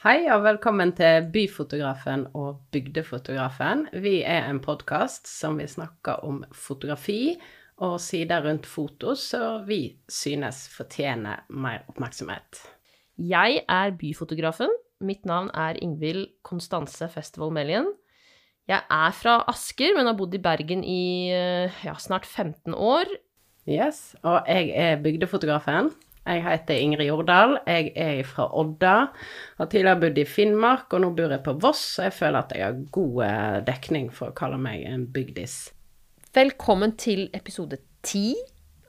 Hei og velkommen til Byfotografen og Bygdefotografen. Vi er en podkast som vil snakke om fotografi og sider rundt foto som vi synes fortjener mer oppmerksomhet. Jeg er byfotografen. Mitt navn er Ingvild Konstanse Festival Melien. Jeg er fra Asker, men har bodd i Bergen i eh, ja, snart 15 år. Yes, og jeg er bygdefotografen. Jeg heter Ingrid Jordal. Jeg er fra Odda. Har tidligere bodd i Finnmark, og nå bor jeg på Voss, så jeg føler at jeg har god eh, dekning for å kalle meg en bygdis. Velkommen til episode ti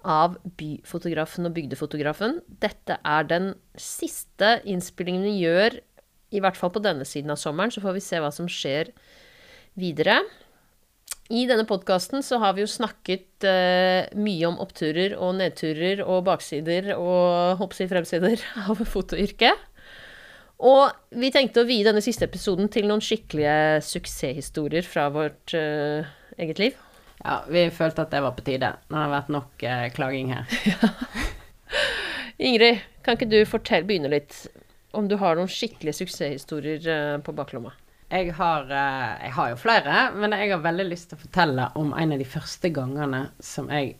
av Byfotografen og Bygdefotografen. Dette er den siste innspillingen vi gjør, i hvert fall på denne siden av sommeren, så får vi se hva som skjer videre. I denne podkasten så har vi jo snakket uh, mye om oppturer og nedturer og baksider og hoppsi fremsider av fotoyrket. Og vi tenkte å vie denne siste episoden til noen skikkelige suksesshistorier fra vårt uh, eget liv. Ja, vi følte at det var på tide. Nå har det vært nok uh, klaging her. Ingrid, kan ikke du fortelle, begynne litt om du har noen skikkelige suksesshistorier på baklomma? Jeg har, eh, jeg har jo flere, men jeg har veldig lyst til å fortelle om en av de første gangene som jeg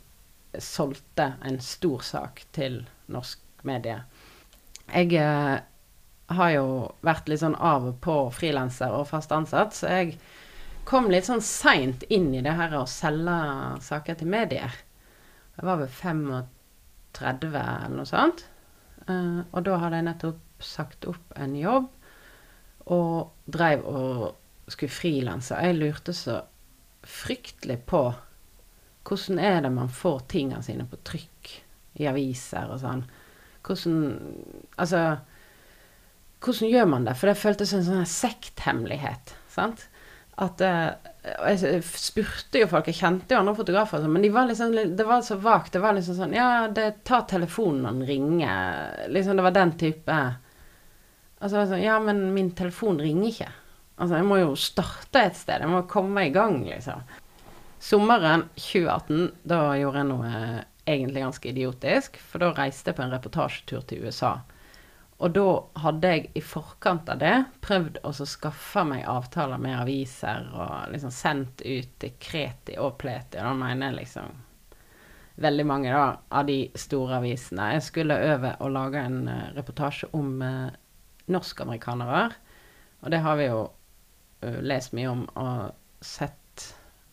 solgte en stor sak til norsk medie. Jeg eh, har jo vært litt sånn av og på frilanser og fast ansatt, så jeg kom litt sånn seint inn i det her å selge saker til medier. Jeg var vel 35 eller noe sånt. Uh, og da hadde jeg nettopp sagt opp en jobb og dreiv og skulle frilanse. Jeg lurte så fryktelig på hvordan er det man får tingene sine på trykk i aviser og sånn. Hvordan Altså Hvordan gjør man det? For det føltes som en sånn sekthemmelighet. sant? at uh, Jeg spurte jo folk, jeg kjente jo andre fotografer, altså, men de var liksom, det var så vagt. Det var liksom sånn Ja, det ta telefonen den ringer. Liksom, det var den type Altså, altså Ja, men min telefon ringer ikke. Altså, jeg må jo starte et sted. Jeg må komme i gang, liksom. Sommeren 2018, da gjorde jeg noe egentlig ganske idiotisk. For da reiste jeg på en reportasjetur til USA. Og da hadde jeg i forkant av det prøvd å skaffe meg avtaler med aviser og liksom sendt ut til Kreti og Pleti, og da mener jeg liksom veldig mange da, av de store avisene. Jeg skulle over og lage en uh, reportasje om uh, norskamerikanere. Og det har vi jo uh, lest mye om og sett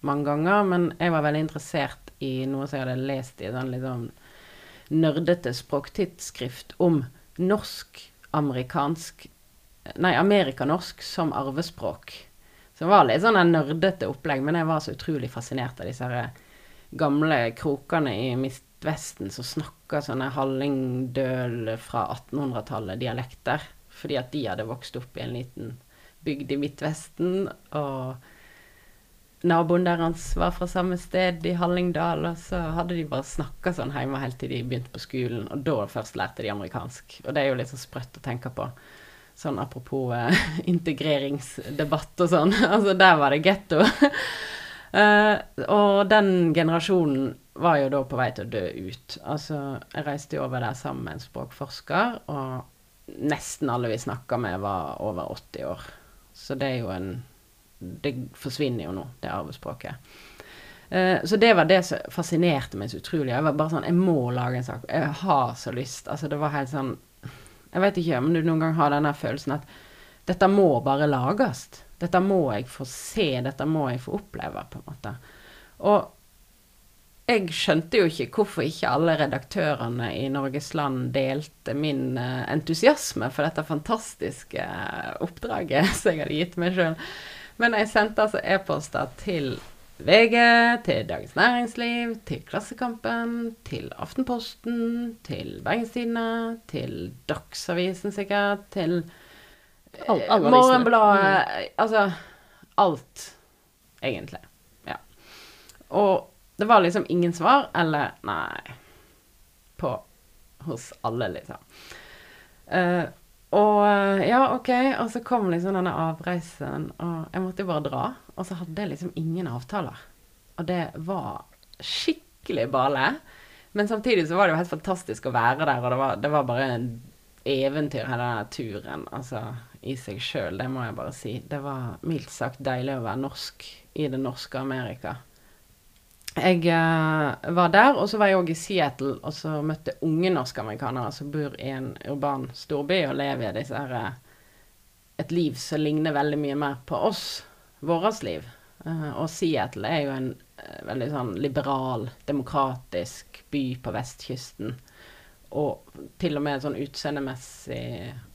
mange ganger, men jeg var veldig interessert i noe som jeg hadde lest i en litt sånn nerdete språktidsskrift om norsk-amerikansk Nei, amerikanorsk som arvespråk. Så det var litt sånn en nerdete opplegg, men jeg var så utrolig fascinert av disse her gamle krokene i Midtvesten som snakker sånne hallingdøl fra 1800-tallet dialekter. Fordi at de hadde vokst opp i en liten bygd i Midtvesten, og naboen deres var fra samme sted, i Hallingdal, og så hadde de bare snakka sånn hjemme helt til de begynte på skolen, og da først lærte de amerikansk. Og det er jo litt sånn sprøtt å tenke på. Sånn apropos eh, integreringsdebatt og sånn. altså, der var det getto. uh, og den generasjonen var jo da på vei til å dø ut. Altså, jeg reiste jo over der sammen med en språkforsker, og nesten alle vi snakka med, var over 80 år. Så det er jo en det forsvinner jo nå, det arvespråket. Uh, så det var det som fascinerte meg så utrolig. Jeg var bare sånn Jeg må lage en sak. Jeg har så lyst. Altså, det var helt sånn Jeg vet ikke om du noen gang har denne følelsen at dette må bare lages. Dette må jeg få se. Dette må jeg få oppleve, på en måte. Og jeg skjønte jo ikke hvorfor ikke alle redaktørene i Norges Land delte min uh, entusiasme for dette fantastiske uh, oppdraget som jeg hadde gitt meg sjøl. Men jeg sendte altså e-poster til VG, til Dagens Næringsliv, til Klassekampen, til Aftenposten, til Bergenstidene, til Dagsavisen sikkert, til All, eh, Morgenbladet mm. Altså alt, egentlig. Ja. Og det var liksom ingen svar, eller nei På hos alle, liksom. Uh, og eh, ja, OK. Og så kom liksom denne avreisen, og jeg måtte jo bare dra. Og så hadde jeg liksom ingen avtaler. Og det var skikkelig bale. Men samtidig så var det jo helt fantastisk å være der, og det var, det var bare en eventyr, hele denne turen. Altså i seg sjøl, det må jeg bare si. Det var mildt sagt deilig å være norsk i det norske Amerika. Jeg uh, var der, og så var jeg òg i Seattle og så møtte unge norske amerikanere som bor i en urban storby og lever i disse her, eh, et liv som ligner veldig mye mer på oss, vårt liv. Uh, og Seattle er jo en uh, veldig sånn liberal, demokratisk by på vestkysten. Og til og med sånn utseendemessig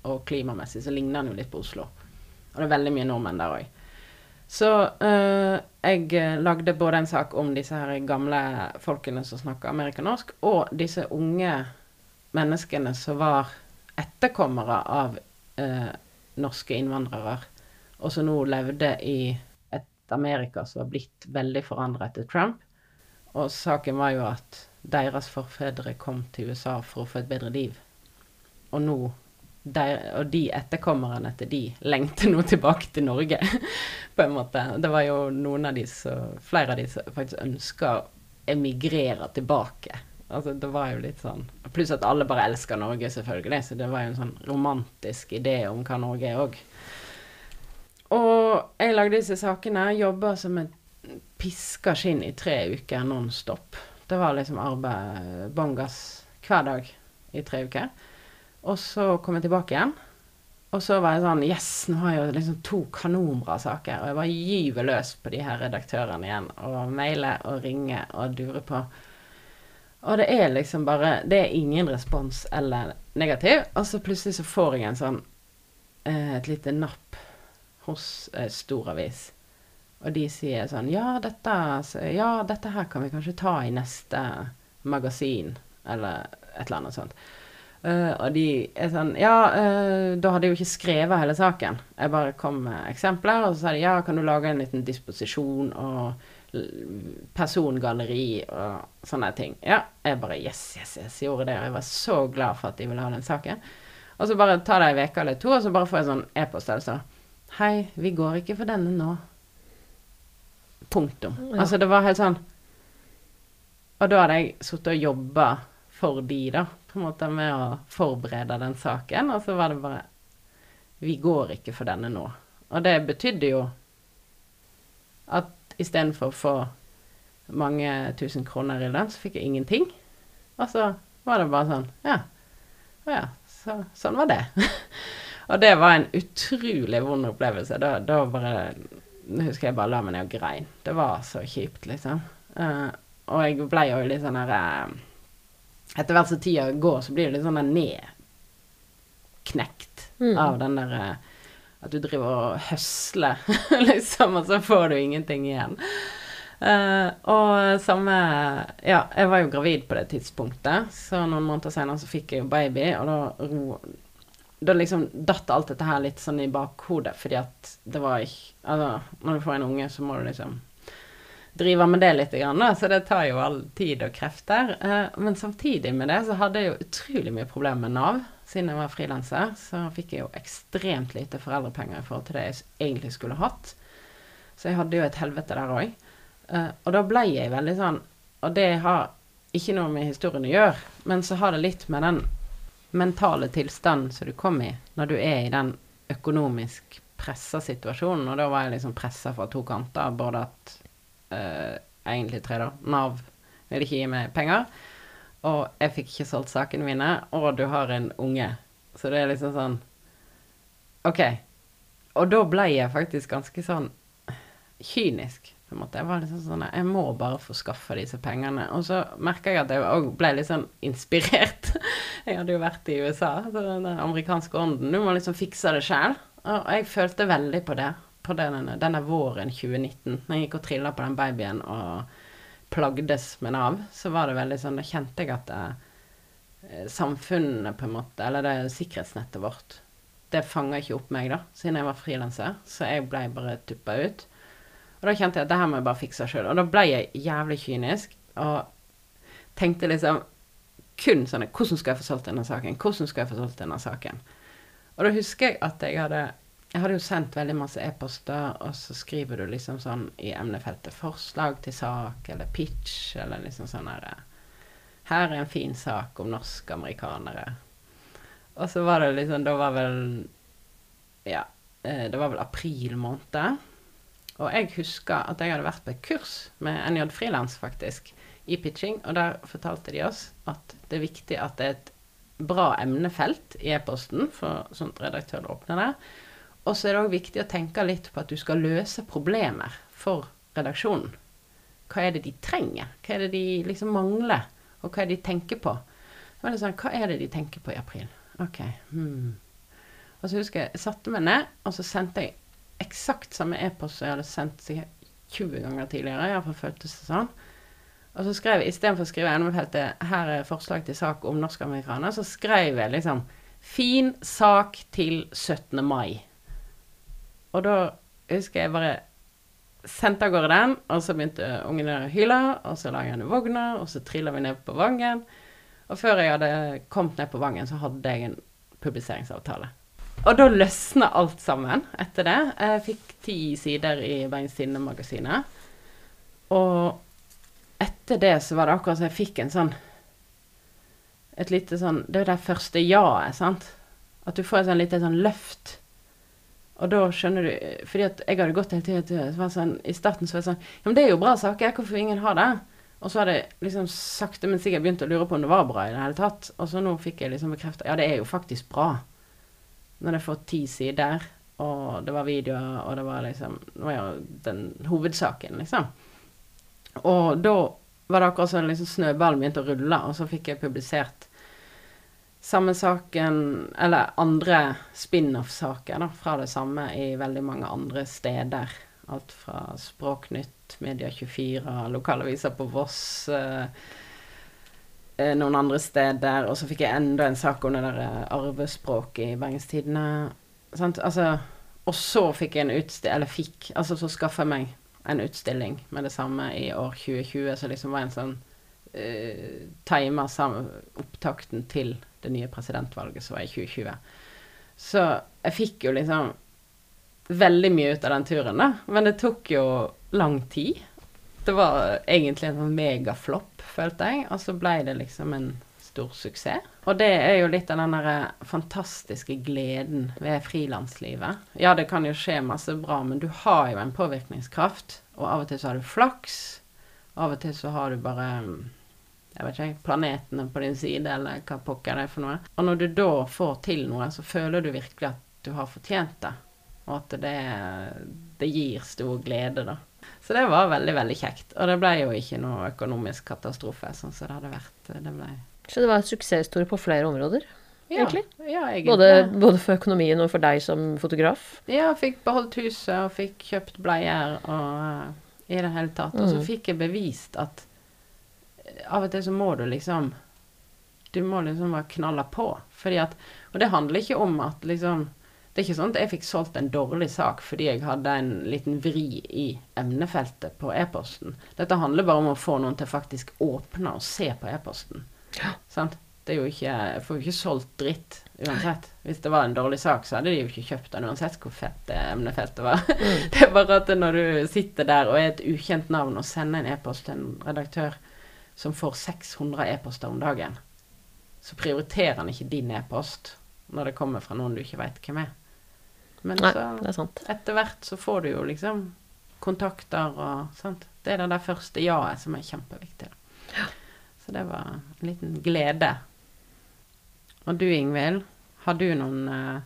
og klimamessig så ligner den jo litt på Oslo. Og det er veldig mye nordmenn der òg. Så uh, jeg eh, lagde både en sak om disse her gamle folkene som snakker amerikanorsk, og disse unge menneskene som var etterkommere av uh, norske innvandrere, og som nå levde i et Amerika som var blitt veldig forandra etter Trump. Og saken var jo at deres forfedre kom til USA for å få et bedre liv. Og nå de, og de etterkommerne til de lengter nå tilbake til Norge, på en måte. Det var jo noen av de som Flere av de som faktisk ønska å emigrere tilbake. Altså, det var jo litt sånn Pluss at alle bare elsker Norge, selvfølgelig. Så det var jo en sånn romantisk idé om hva Norge er òg. Og jeg lagde disse sakene, jobba som et piska skinn i tre uker non stop. Det var liksom arbeid bånn hver dag i tre uker. Og så kom jeg tilbake igjen. Og så var jeg sånn Yes, nå har jeg jo liksom to kanonbra saker. Og jeg bare gyver løs på de her redaktørene igjen. Og mailer og ringer og dure på. Og det er liksom bare Det er ingen respons eller negativ. Og så plutselig så får jeg en sånn eh, Et lite napp hos eh, Storavis. Og de sier sånn ja dette, ja, dette her kan vi kanskje ta i neste magasin. Eller et eller annet sånt. Uh, og de er sånn Ja, uh, da hadde jeg jo ikke skrevet hele saken. Jeg bare kom med eksempler, og så sa de ja, kan du lage en liten disposisjon og persongalleri og sånne ting. Ja, jeg bare yes, yes, yes, gjorde det. Og jeg var så glad for at de ville ha den saken. Og så bare tar det ei uke eller to, og så bare får jeg sånn e-post altså. Hei, vi går ikke for denne nå. Punktum. Ja. Altså, det var helt sånn Og da hadde jeg sittet og jobba for de, da på en måte med å forberede den saken. Og så var det bare Vi går ikke for denne nå. Og det betydde jo at istedenfor å få mange tusen kroner i lønn, så fikk jeg ingenting. Og så var det bare sånn Ja. Å ja. Så, sånn var det. og det var en utrolig vond opplevelse. Da, da bare husker jeg bare la meg ned og grein. Det var så kjipt, liksom. Uh, og jeg ble jo litt sånn her uh, etter hvert som tida går, så blir det litt sånn nedknekt mm. av den der eh, At du driver og høsler, liksom, og så får du ingenting igjen. Uh, og samme Ja, jeg var jo gravid på det tidspunktet, så noen måneder senere så fikk jeg jo baby, og da ro da liksom datt alt dette her litt sånn i bakhodet, fordi at det var ikke Altså, når du får en unge, så må du liksom driver med det litt, så det tar jo all tid og krefter. Eh, men samtidig med det så hadde jeg jo utrolig mye problemer med Nav. Siden jeg var frilanser, så fikk jeg jo ekstremt lite foreldrepenger i forhold til det jeg egentlig skulle hatt. Så jeg hadde jo et helvete der òg. Eh, og da ble jeg veldig sånn Og det har ikke noe med historien å gjøre, men så har det litt med den mentale tilstanden som du kom i når du er i den økonomisk pressa situasjonen. Og da var jeg liksom pressa fra to kanter. Både at uh, egentlig tre, da. Nav ville ikke gi meg penger. Og jeg fikk ikke solgt sakene mine, og du har en unge. Så det er liksom sånn OK. Og da ble jeg faktisk ganske sånn kynisk, på en måte. Jeg var liksom sånn Jeg må bare få skaffa disse pengene. Og så merka jeg at jeg òg ble litt sånn inspirert. jeg hadde jo vært i USA, så den amerikanske ånden. Du må liksom fikse det sjæl. Og jeg følte veldig på det på denne, denne våren 2019, når jeg gikk og trilla på den babyen og plagdes med Nav, så var det veldig sånn Da kjente jeg at det, eh, samfunnet, på en måte, eller det sikkerhetsnettet vårt, det fanga ikke opp meg, da, siden jeg var frilanser. Så jeg blei bare tuppa ut. Og da kjente jeg at det her må jeg bare fikse sjøl. Og da ble jeg jævlig kynisk og tenkte liksom kun sånn Hvordan skal jeg få solgt denne saken? Hvordan skal jeg få solgt denne saken? Og da husker jeg at jeg hadde jeg hadde jo sendt veldig masse e-poster, og så skriver du liksom sånn i emnefeltet 'forslag til sak' eller 'pitch' eller liksom sånn herre 'Her er en fin sak om norske amerikanere'. Og så var det liksom Da var vel Ja, eh, det var vel april måned. Og jeg husker at jeg hadde vært på et kurs med NJ Frilans, faktisk, i pitching, og der fortalte de oss at det er viktig at det er et bra emnefelt i e-posten, for sånn redaktør å åpner det. Og så er det òg viktig å tenke litt på at du skal løse problemer for redaksjonen. Hva er det de trenger? Hva er det de liksom mangler? Og hva er det de tenker på? Litt sånn, Hva er det de tenker på i april? Ok. Hmm. Og så husker jeg jeg satte meg ned, og så sendte jeg eksakt samme e-post som jeg hadde sendt sikkert 20 ganger tidligere. Iallfall føltes det sånn. Og så skrev jeg istedenfor å skrive emnefeltet 'Her er forslag til sak om norskamerikaner', så skrev jeg liksom 'Fin sak til 17. mai'. Og da husker jeg bare sendte av gårde den, og så begynte ungene å hyle, og så la jeg henne i vogna, og så trilla vi ned på Vangen. Og før jeg hadde kommet ned på Vangen, så hadde jeg en publiseringsavtale. Og da løsna alt sammen etter det. Jeg fikk ti sider i Bergens Tidende-magasinet. Og etter det så var det akkurat som jeg fikk en sånn Et lite sånn Det er det første ja-et, sant? At du får et sånn lite sånn løft. Og da skjønner du Fordi at jeg hadde gått hele tiden så sånn, I starten så var det sånn Ja, men det er jo bra saker, hvorfor ingen har det? Og så hadde jeg liksom sakte, men sikkert begynt å lure på om det var bra i det hele tatt. Og så nå fikk jeg liksom bekrefta Ja, det er jo faktisk bra. Når jeg får ti sider, og det var videoer, og det var liksom Det var jo den hovedsaken, liksom. Og da var det akkurat som liksom snøballen begynte å rulle, og så fikk jeg publisert samme saken, eller andre spin-off-saker da, fra det samme i veldig mange andre steder. Alt fra Språknytt, Media24, lokalaviser på Voss, eh, eh, noen andre steder. Og så fikk jeg enda en sak om det der eh, arvespråket i Bergens Tidende. Altså, og så fikk jeg en utstilling Eller fikk, altså så skaffa jeg meg en utstilling med det samme i år 2020, som liksom var en sånn uh, timer sammen opptakten til det nye presidentvalget som var i 2020. Så jeg fikk jo liksom veldig mye ut av den turen, da. Men det tok jo lang tid. Det var egentlig en sånn megaflopp, følte jeg. Og så ble det liksom en stor suksess. Og det er jo litt av den der fantastiske gleden ved frilanslivet. Ja, det kan jo skje masse bra, men du har jo en påvirkningskraft. Og av og til så har du flaks. Av og til så har du bare jeg vet ikke, planetene på din side, eller hva pokker det er for noe. Og når du da får til noe, så føler du virkelig at du har fortjent det. Og at det, det gir stor glede, da. Så det var veldig, veldig kjekt. Og det ble jo ikke noe økonomisk katastrofe, sånn som det hadde vært. Det ble Så det var en suksesshistorie på flere områder, ja, egentlig? Ja, egentlig. Både, både for økonomien og for deg som fotograf? Ja, fikk beholdt huset og fikk kjøpt bleier og uh, i det hele tatt. Og så Mm. fikk jeg bevist at eh, av og til så må du liksom Du må liksom bare knalle på. Fordi at Og det handler ikke om at liksom Det er ikke sånn at jeg fikk solgt en dårlig sak fordi jeg hadde en liten vri i emnefeltet på e-posten. Dette handler bare om å få noen til faktisk åpne og se på e-posten. Ja. Sant? Det er jo ikke Jeg får jo ikke solgt dritt uansett. Hvis det var en dårlig sak, så hadde de jo ikke kjøpt den uansett hvor fett det emnefeltet var. Det er bare at når du sitter der og er et ukjent navn og sender en e-post til en redaktør som får 600 e-poster om dagen, så prioriterer han ikke din e-post når det kommer fra noen du ikke veit hvem er. Men Nei, så det er sant. etter hvert så får du jo liksom kontakter og sant. Det er det der første ja-et som er kjempeviktig. Ja. Så det var en liten glede. Og du Ingvild, har du noen eh,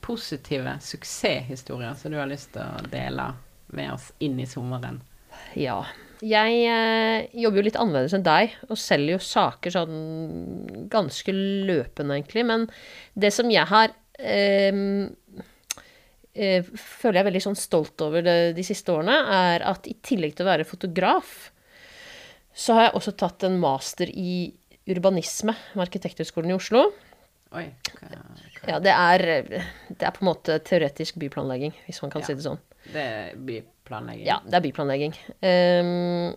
positive suksesshistorier som du har lyst til å dele med oss inn i sommeren? Ja. Jeg eh, jobber jo litt annerledes enn deg, og selger jo saker sånn ganske løpende, egentlig. Men det som jeg har eh, eh, føler jeg veldig sånn stolt over det, de siste årene, er at i tillegg til å være fotograf, så har jeg også tatt en master i urbanisme ved Arkitekthøgskolen i Oslo. Oi. Hva, Ja, det er, det er på en måte teoretisk byplanlegging, hvis man kan Ja. si det sånn. det er byplanlegging. Ja, det er byplanlegging. Um,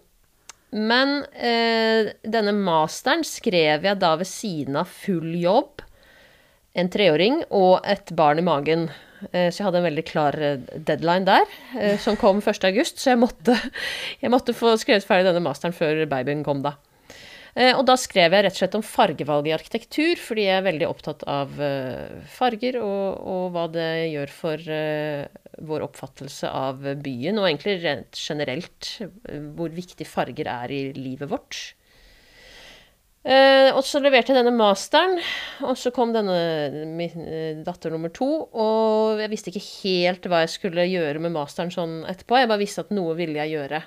men eh, denne masteren skrev jeg da ved siden av full jobb, en treåring og et barn i magen. Eh, så jeg hadde en veldig klar eh, deadline der, eh, som kom 1. august, så jeg måtte, jeg måtte få skrevet ferdig denne masteren før babyen kom da. Eh, og da skrev jeg rett og slett om fargevalg i arkitektur, fordi jeg er veldig opptatt av eh, farger og, og hva det gjør for eh, vår oppfattelse av byen, og egentlig rent generelt hvor viktig farger er i livet vårt. og så leverte jeg denne masteren, og så kom denne min datter nummer to. Og jeg visste ikke helt hva jeg skulle gjøre med masteren sånn etterpå. Jeg bare visste at noe ville jeg gjøre.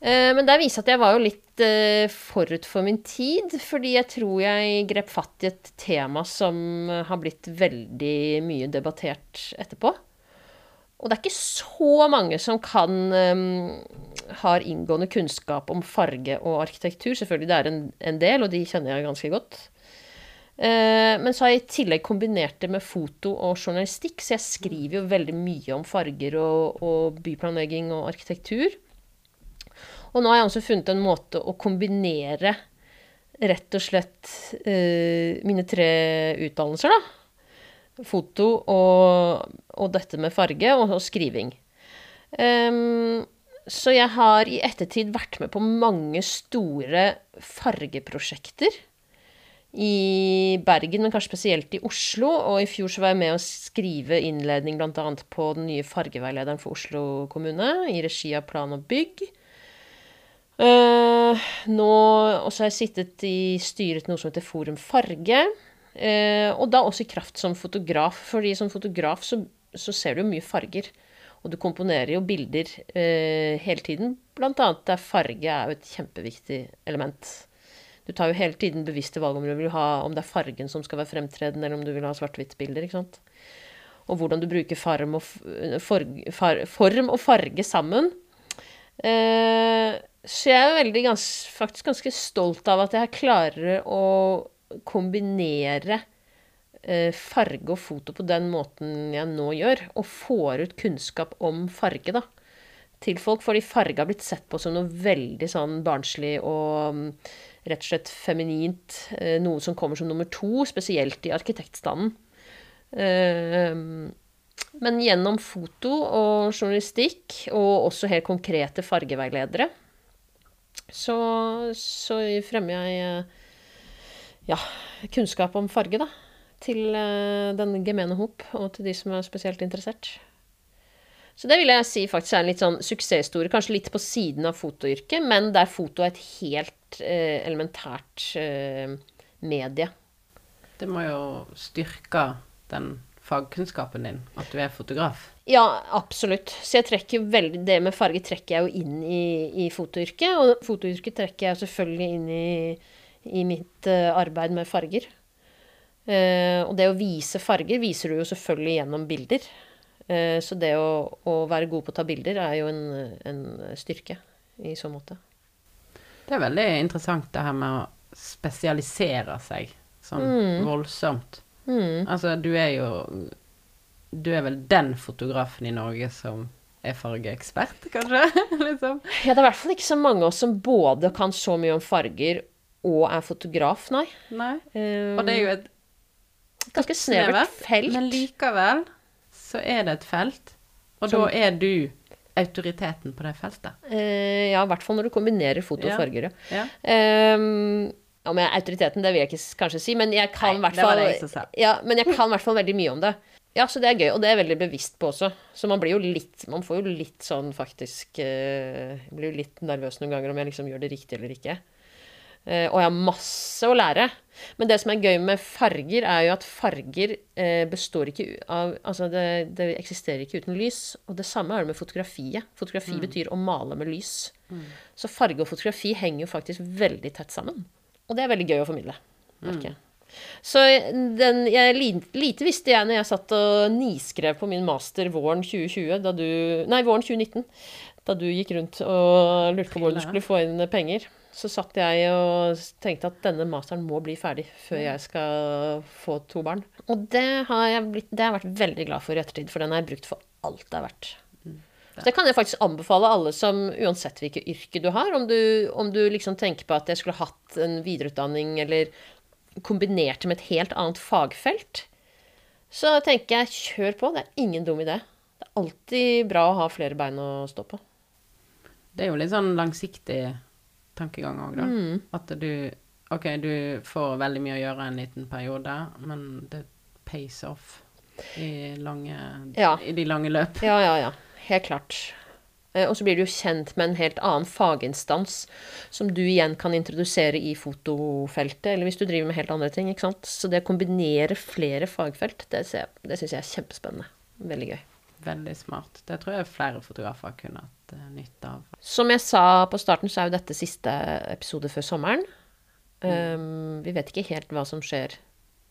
Eh, men der viser at jeg var jo litt eh, forut for min tid, fordi jeg tror jeg grep fatt i et tema som har blitt veldig mye debattert etterpå. Og det er ikke så mange som kan um, har inngående kunnskap om farge og arkitektur. Selvfølgelig det er en, en del, og de kjenner jeg ganske godt. Uh, men så har jeg i tillegg kombinert det med foto og journalistikk, så jeg skriver jo veldig mye om farger og, og byplanlegging og arkitektur. Og nå har jeg også funnet en måte å kombinere rett og slett uh, mine tre utdannelser, da. Foto og, og dette med farge og, og skriving. Um, så jeg har i ettertid vært med på mange store fargeprosjekter. I Bergen, men kanskje spesielt i Oslo. Og i fjor så var jeg med å skrive innledning bl.a. på den nye fargeveilederen for Oslo kommune, i regi av Plan og bygg. Uh, nå også har jeg sittet i styret til noe som heter Forum Farge. Uh, og da også i kraft som fotograf, fordi som fotograf så, så, ser du jo mye farger. Og du komponerer jo bilder uh, hele tiden, blant annet der farge er jo et kjempeviktig element. Du tar jo hele tiden bevisste valg om, du vil ha, om det er fargen som skal være fremtredende, eller om du vil ha svart-hvitt-bilder. ikke sant? Og hvordan du bruker form og, farge sammen. Uh, så jeg er veldig gans, faktisk ganske stolt av at jeg klarer å kombinere eh, farge og foto på den måten jeg nå gjør, og får ut kunnskap om farge, da. Til folk, fordi farge har blitt sett på som noe veldig sånn barnslig og um, rett og slett feminint. Eh, noe som kommer som nummer to, spesielt i arkitektstanden. Eh, men gjennom foto og journalistikk, og også helt konkrete fargeveiledere, så, så fremmer jeg eh, ja, kunnskap om farge, da. Til uh, den gemene hop, og til de som er spesielt interessert. Så det vil jeg si faktisk er en litt sånn suksesshistorie. Kanskje litt på siden av fotoyrket, men der foto er et helt eh, elementært eh, medie. Det må jo styrke den fagkunnskapen din, at du er fotograf? Ja, absolutt. Så jeg trekker veldig, det med farge trekker jeg jo inn i, i fotoyrket. Og fotoyrket trekker jeg selvfølgelig inn i, i mitt uh, arbeid med farger. Uh, og det å vise farger viser du jo selvfølgelig gjennom bilder. Uh, så det å, å, være god på å ta bilder er jo en, en styrke i så måte. Det er veldig interessant det her med å spesialisere seg sånn mm. voldsomt. Mm. Altså, du er jo Du er vel den fotografen i Norge som er fargeekspert, kanskje? liksom. Ja, det er i hvert fall ikke så mange av oss som både kan så mye om farger og er fotograf, nei. nei. Um, og det er jo et Ganske snevert felt. Men likevel så er det et felt, og som, da er du autoriteten på det feltet. Uh, ja, i hvert fall når du kombinerer foto og farger. Ja. Um, om jeg er autoriteten, det vil jeg ikke kanskje si, men jeg kan i hvert fall men jeg kan i hvert fall veldig mye om det. Ja, så det er gøy, og det er jeg veldig bevisst på også. Så man blir jo litt Man får jo litt sånn faktisk uh, Blir jo litt nervøs noen ganger om jeg liksom gjør det riktig eller ikke. Uh, og jeg har masse å lære. Men det som er gøy med farger, er jo at farger uh, består ikke av Altså, det, det, eksisterer ikke uten lys. Og det samme er det med fotografiet. Fotografi mm. betyr å male med lys. Mm. Så farge og fotografi henger jo faktisk veldig tett sammen. Og det er veldig gøy å formidle. Mm. Så den, jeg, lite visste jeg når jeg satt og niskrev på min master våren 2020, da du Nei, våren 2019. Da du gikk rundt og lurte på hvor du skulle få inn penger. Så satt jeg og tenkte at denne masteren må bli ferdig før jeg skal få to barn. Og det har jeg, blitt, det har jeg vært veldig glad for i ettertid, for den har jeg brukt for alt det er verdt. Så det kan jeg faktisk anbefale alle som, uansett hvilket yrke du har, om du, om du liksom tenker på at jeg skulle hatt en videreutdanning eller kombinert med et helt annet fagfelt, så tenker jeg kjør på. Det er ingen dum idé. Det er alltid bra å ha flere bein å stå på. Det er jo litt sånn langsiktig tankegang òg, da. Mm. At du OK, du får veldig mye å gjøre en liten periode, men det pays off i, lange, Ja. i de lange løp. Ja, ja, ja. Helt klart. Eh, Og så blir du jo kjent med en helt annen faginstans, som du igjen kan introdusere i fotofeltet, eller hvis du driver med helt andre ting. ikke sant? Så det å kombinere flere fagfelt, det, det syns jeg er kjempespennende. Veldig gøy. Veldig smart. Det tror jeg flere fotografer kunne hatt eh, nytte av. Som jeg sa på starten, så er jo dette siste episode før sommeren. Um, vi vet ikke helt hva som skjer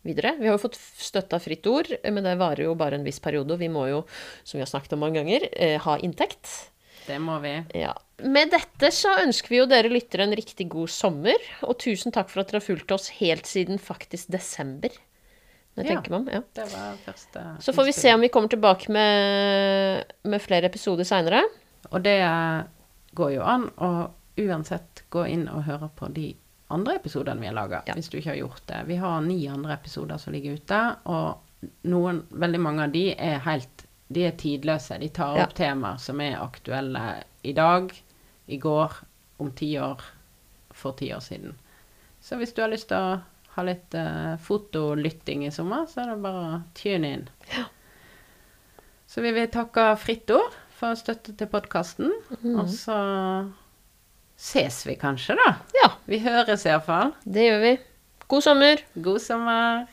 videre. Vi har jo fått støtte av Fritt Ord, men det varer jo bare en viss periode. Og vi må jo, som vi har snakket om mange ganger, eh, ha inntekt. Det må vi. Ja. Med dette så ønsker vi jo dere lyttere en riktig god sommer. Og tusen takk for at dere har fulgt oss helt siden faktisk desember. Når jeg Ja. tenker meg om. Ja. Det var første Så får vi se om vi kommer tilbake med, med flere episoder seinere. Og det går jo an å uansett gå inn og høre på de andre episodene vi har laga, Ja. hvis du ikke har gjort det. Vi har ni andre episoder som ligger ute, og noen, veldig mange av de er helt De er tidløse. De tar Ja. opp temaer som er aktuelle i dag, i går, om ti år, for ti år siden. Så hvis du har lyst til å ha litt uh, fotolytting i sommer, så er det bare å tune inn. Så vi vil takke Fritt Ord for støtte til podkasten. Og så ses vi kanskje, da. Ja, Vi høres iallfall. det gjør vi. God sommer! God sommer.